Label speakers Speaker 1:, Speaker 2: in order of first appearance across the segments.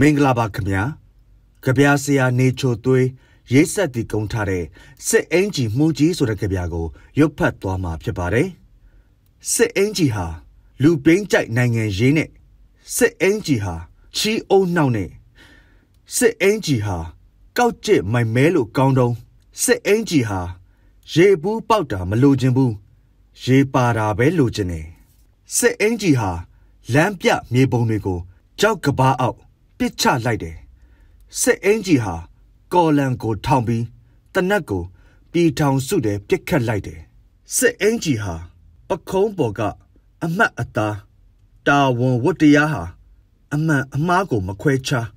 Speaker 1: မင်္ဂလာပါခင်ဗျာကြပြဆရာနေချိုသွေးရေးဆက်တီကုန်းထားတဲ့စစ်အင်ဂျီမှုကြီးဆိုတဲ့ကြပြကိုရုပ်ဖတ်သွားမှာဖြစ်ပါတယ်စစ်အင်ဂျီဟာလူပိန်းကြိုက်နိုင်ငံရေးနဲ့စစ်အင်ဂျီဟာချီအုံနှောက်နဲ့စစ်အင်ဂျီဟာကောက်ကျစ်မိုင်မဲလို့ကောင်းတုံးစစ်အင်ဂျီဟာရေဘူးပေါက်တာမလိုချင်ဘူးရေပါတာပဲလိုချင်တယ်စစ်အင်ဂျီဟာလမ်းပြမြေပုံတွေကိုကြောက်ကဘာအောက် ပစ်ချလိုက်တယ်စစ်အင်ဂျီဟာကော်လန်ကိုထောင်ပြီးတနက်ကိုပြည်ထောင်စုတဲ့ပြစ်ခတ်လိုက်တယ်စစ်အင်ဂျီဟာပခုံးပေါ်ကအမတ်အသားတာဝန်ဝတ္တရားဟာအမှန်အမှားကိုမခွဲခြား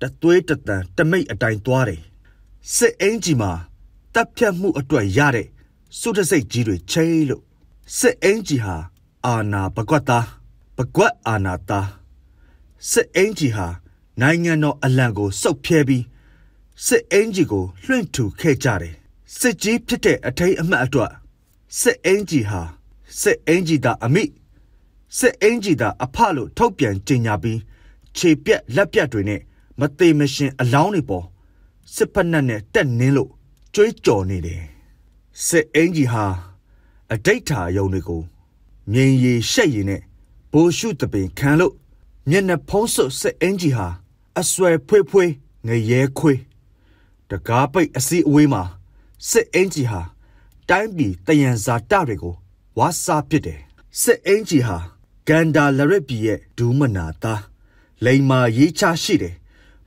Speaker 1: တသွေးတတန်တမိတ်အတိုင်းသွားတယ်စစ်အင်ဂျီမှာတပ်ဖြတ်မှုအတွက်ရတဲ့စုတစိတ်ကြီးတွေချိလို့စစ်အင်ဂျီဟာအာနာပကွက်သားပကွက်အာနာသားစစ်အင်ဂျီဟာ နိုင်ငံတော်အလံကိုစုပ်ဖြဲပြီးစစ်အင်ဂျီကိုလွှင့်ထူခဲ့ကြတယ်စစ်ကြီးဖြစ်တဲ့အထိန်အမှတ်အတွက်စစ်အင်ဂျီဟာစစ်အင်ဂျီသားအမိစစ်အင်ဂျီသားအဖလို့ထုတ်ပြန်ကြေညာပြီးခြေပြက်လက်ပြက်တွေနဲ့မသေးမရှင်အလောင်းတွေပေါ်စစ်ဖက်နဲ့တက်နင်းလို့ကြွေးကြော်နေတယ်စစ်အင်ဂျီဟာအတိတ်ထာယုံတွေကိုမြင်ရည်ရှက်ရည်နဲ့ဘိုးရှုတပင်ခံလို့မျက်နှာဖုံးစွပ်စစ်အင်ဂျီဟာ အဆွဲဖွေးဖွေးငရဲခွေးတကားပိတ်အစီအဝေးမှာစစ်အင်ဂျီဟာတိုင်းပြည်တယံဇာတတွေကိုဝါစာပစ်တယ်စစ်အင်ဂျီဟာကန်ဒါလရက်ပြည်ရဲ့ဒူးမနာသားလိန်မာရေးချရှိတယ်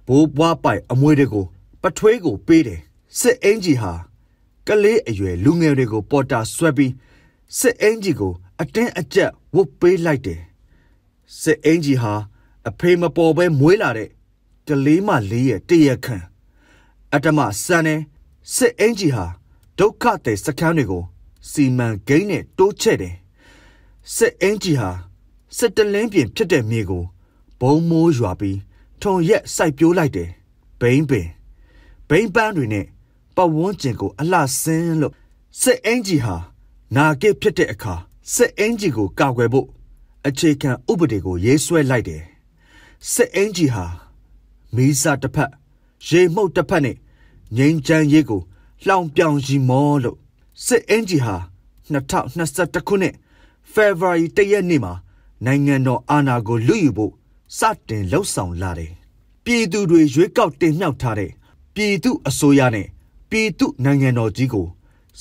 Speaker 1: ဘိုးဘွားပိုင်အမွေတွေကိုပထွေးကိုပေးတယ်စစ်အင်ဂျီဟာကလေးအရွယ်လူငယ်တွေကိုပေါ်တာဆွဲပြီးစစ်အင်ဂျီကို အတင်းအကျပ်ဝတ်ပေးလိုက်တယ်စစ်အင်ဂျီဟာအဖေမပေါ်ပဲမွေးလာတဲ့ ကလေးမလေးရဲ့တရခံအတ္တမစံနေစစ်အင်ဂျီဟာဒုက္ခတဲ့စကန်းတွေကိုစီမံကိန်းနဲ့တိုးချဲ့တယ်စစ်အင်ဂျီဟာစစ်တလင်းပြင်ဖြစ်တဲ့မြေကိုဘုံမိုးရွာပြီးထုံရက်စိုက်ပျိုးလိုက်တယ်ဘိန်းပင်ဘိန်းပန်းတွေနဲ့ပတ်ဝန်းကျင်ကိုအလှဆင်းလို့စစ်အင်ဂျီဟာနာကစ်ဖြစ်တဲ့အခါစစ်အင်ဂျီကိုကာကွယ်ဖို့အခြေခံဥပဒေကိုရေးဆွဲလိုက်တယ်စစ်အင်ဂျီဟာ မီးစာတစ်ဖက်ရေမှုတ်တစ်ဖက်နဲ့ငိမ့်ချမ်းရေးကိုလှောင်ပြောင်ရီမောလို့စစ်အင်ဂျီဟာ2021ခုနှစ်ဖေဖော်ဝါရီတရက်နေ့မှာနိုင်ငံတော်အာဏာကိုလွတ်ယူဖို့စတင်လှုပ်ဆောင်လာတယ်။ပြည်သူတွေရွေးကောက်တင်မြှောက်ထားတဲ့ပြည်သူအစိုးရနဲ့ပြည်သူနိုင်ငံတော်ကြီးကို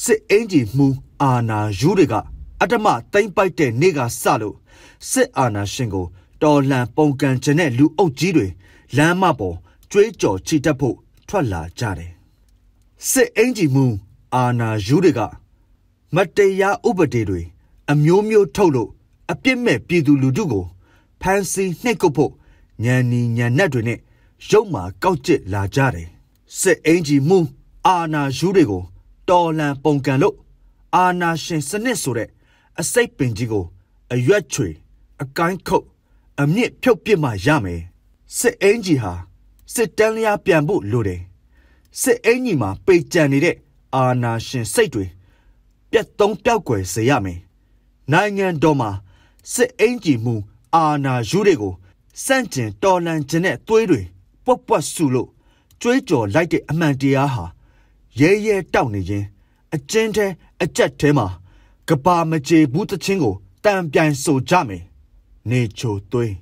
Speaker 1: စစ်အင်ဂျီမှုအာဏာယူတွေကအတ္တမသိမ့်ပိုက်တဲ့နေ့ကစလို့စစ်အာဏာရှင်ကိုတော်လှန်ပုန်ကန်ခြင်းတဲ့လူအုပ်ကြီးတွေ လမ်းမပေါ်ကြွေးကြော်ချီတက်ဖို့ထွက်လာကြတယ်စစ်အင်ဂျီမှုအာနာယူတွေကမတရားဥပဒေတွေအမျိုးမျိုးထုတ်လို့အပြစ်မဲ့ပြည်သူလူထုကိုဖမ်းဆီးနှိပ်ကွပ်ဖို့ညံနီညံနက်တွေနဲ့ရုပ်မာကောက်ကျစ်လာကြတယ်စစ်အင်ဂျီမှုအာနာယူတွေကိုတော်လန်ပုံကန်လို့အာနာရှင်စနစ်ဆိုတဲ့အစိတ်ပင်ကြီးကို အရွက်ချွေအကိုင်းခုတ်အမြင့်ဖြုတ်ပစ်မှရမယ် စစ်အင်ဂျီဟာစစ်တန်းလျားပြန်ဖို့လိုတယ်စစ်အင်ဂျီမှာပေကြံနေတဲ့အာနာရှင်စိတ်တွေပြတ်သုံးပြောက်ွယ်စေရမယ်နိုင်ငံတော်မှာစစ်အင်ဂျီမှုအာနာယူတွေကိုစန့်ကျင်တော်လန်ခြင်းနဲ့သွေးတွေပွက်ပွက်ဆူလို့ကြွေးကြော်လိုက်တဲ့အမှန်တရားဟာရဲရဲတောက်နေခြင်းအကျဉ်းထဲအကြက်ထဲမှာကဘာမကြေဘူးတချင်းကိုတံပြိုင်ဆိုကြမယ်နေချိုသွေး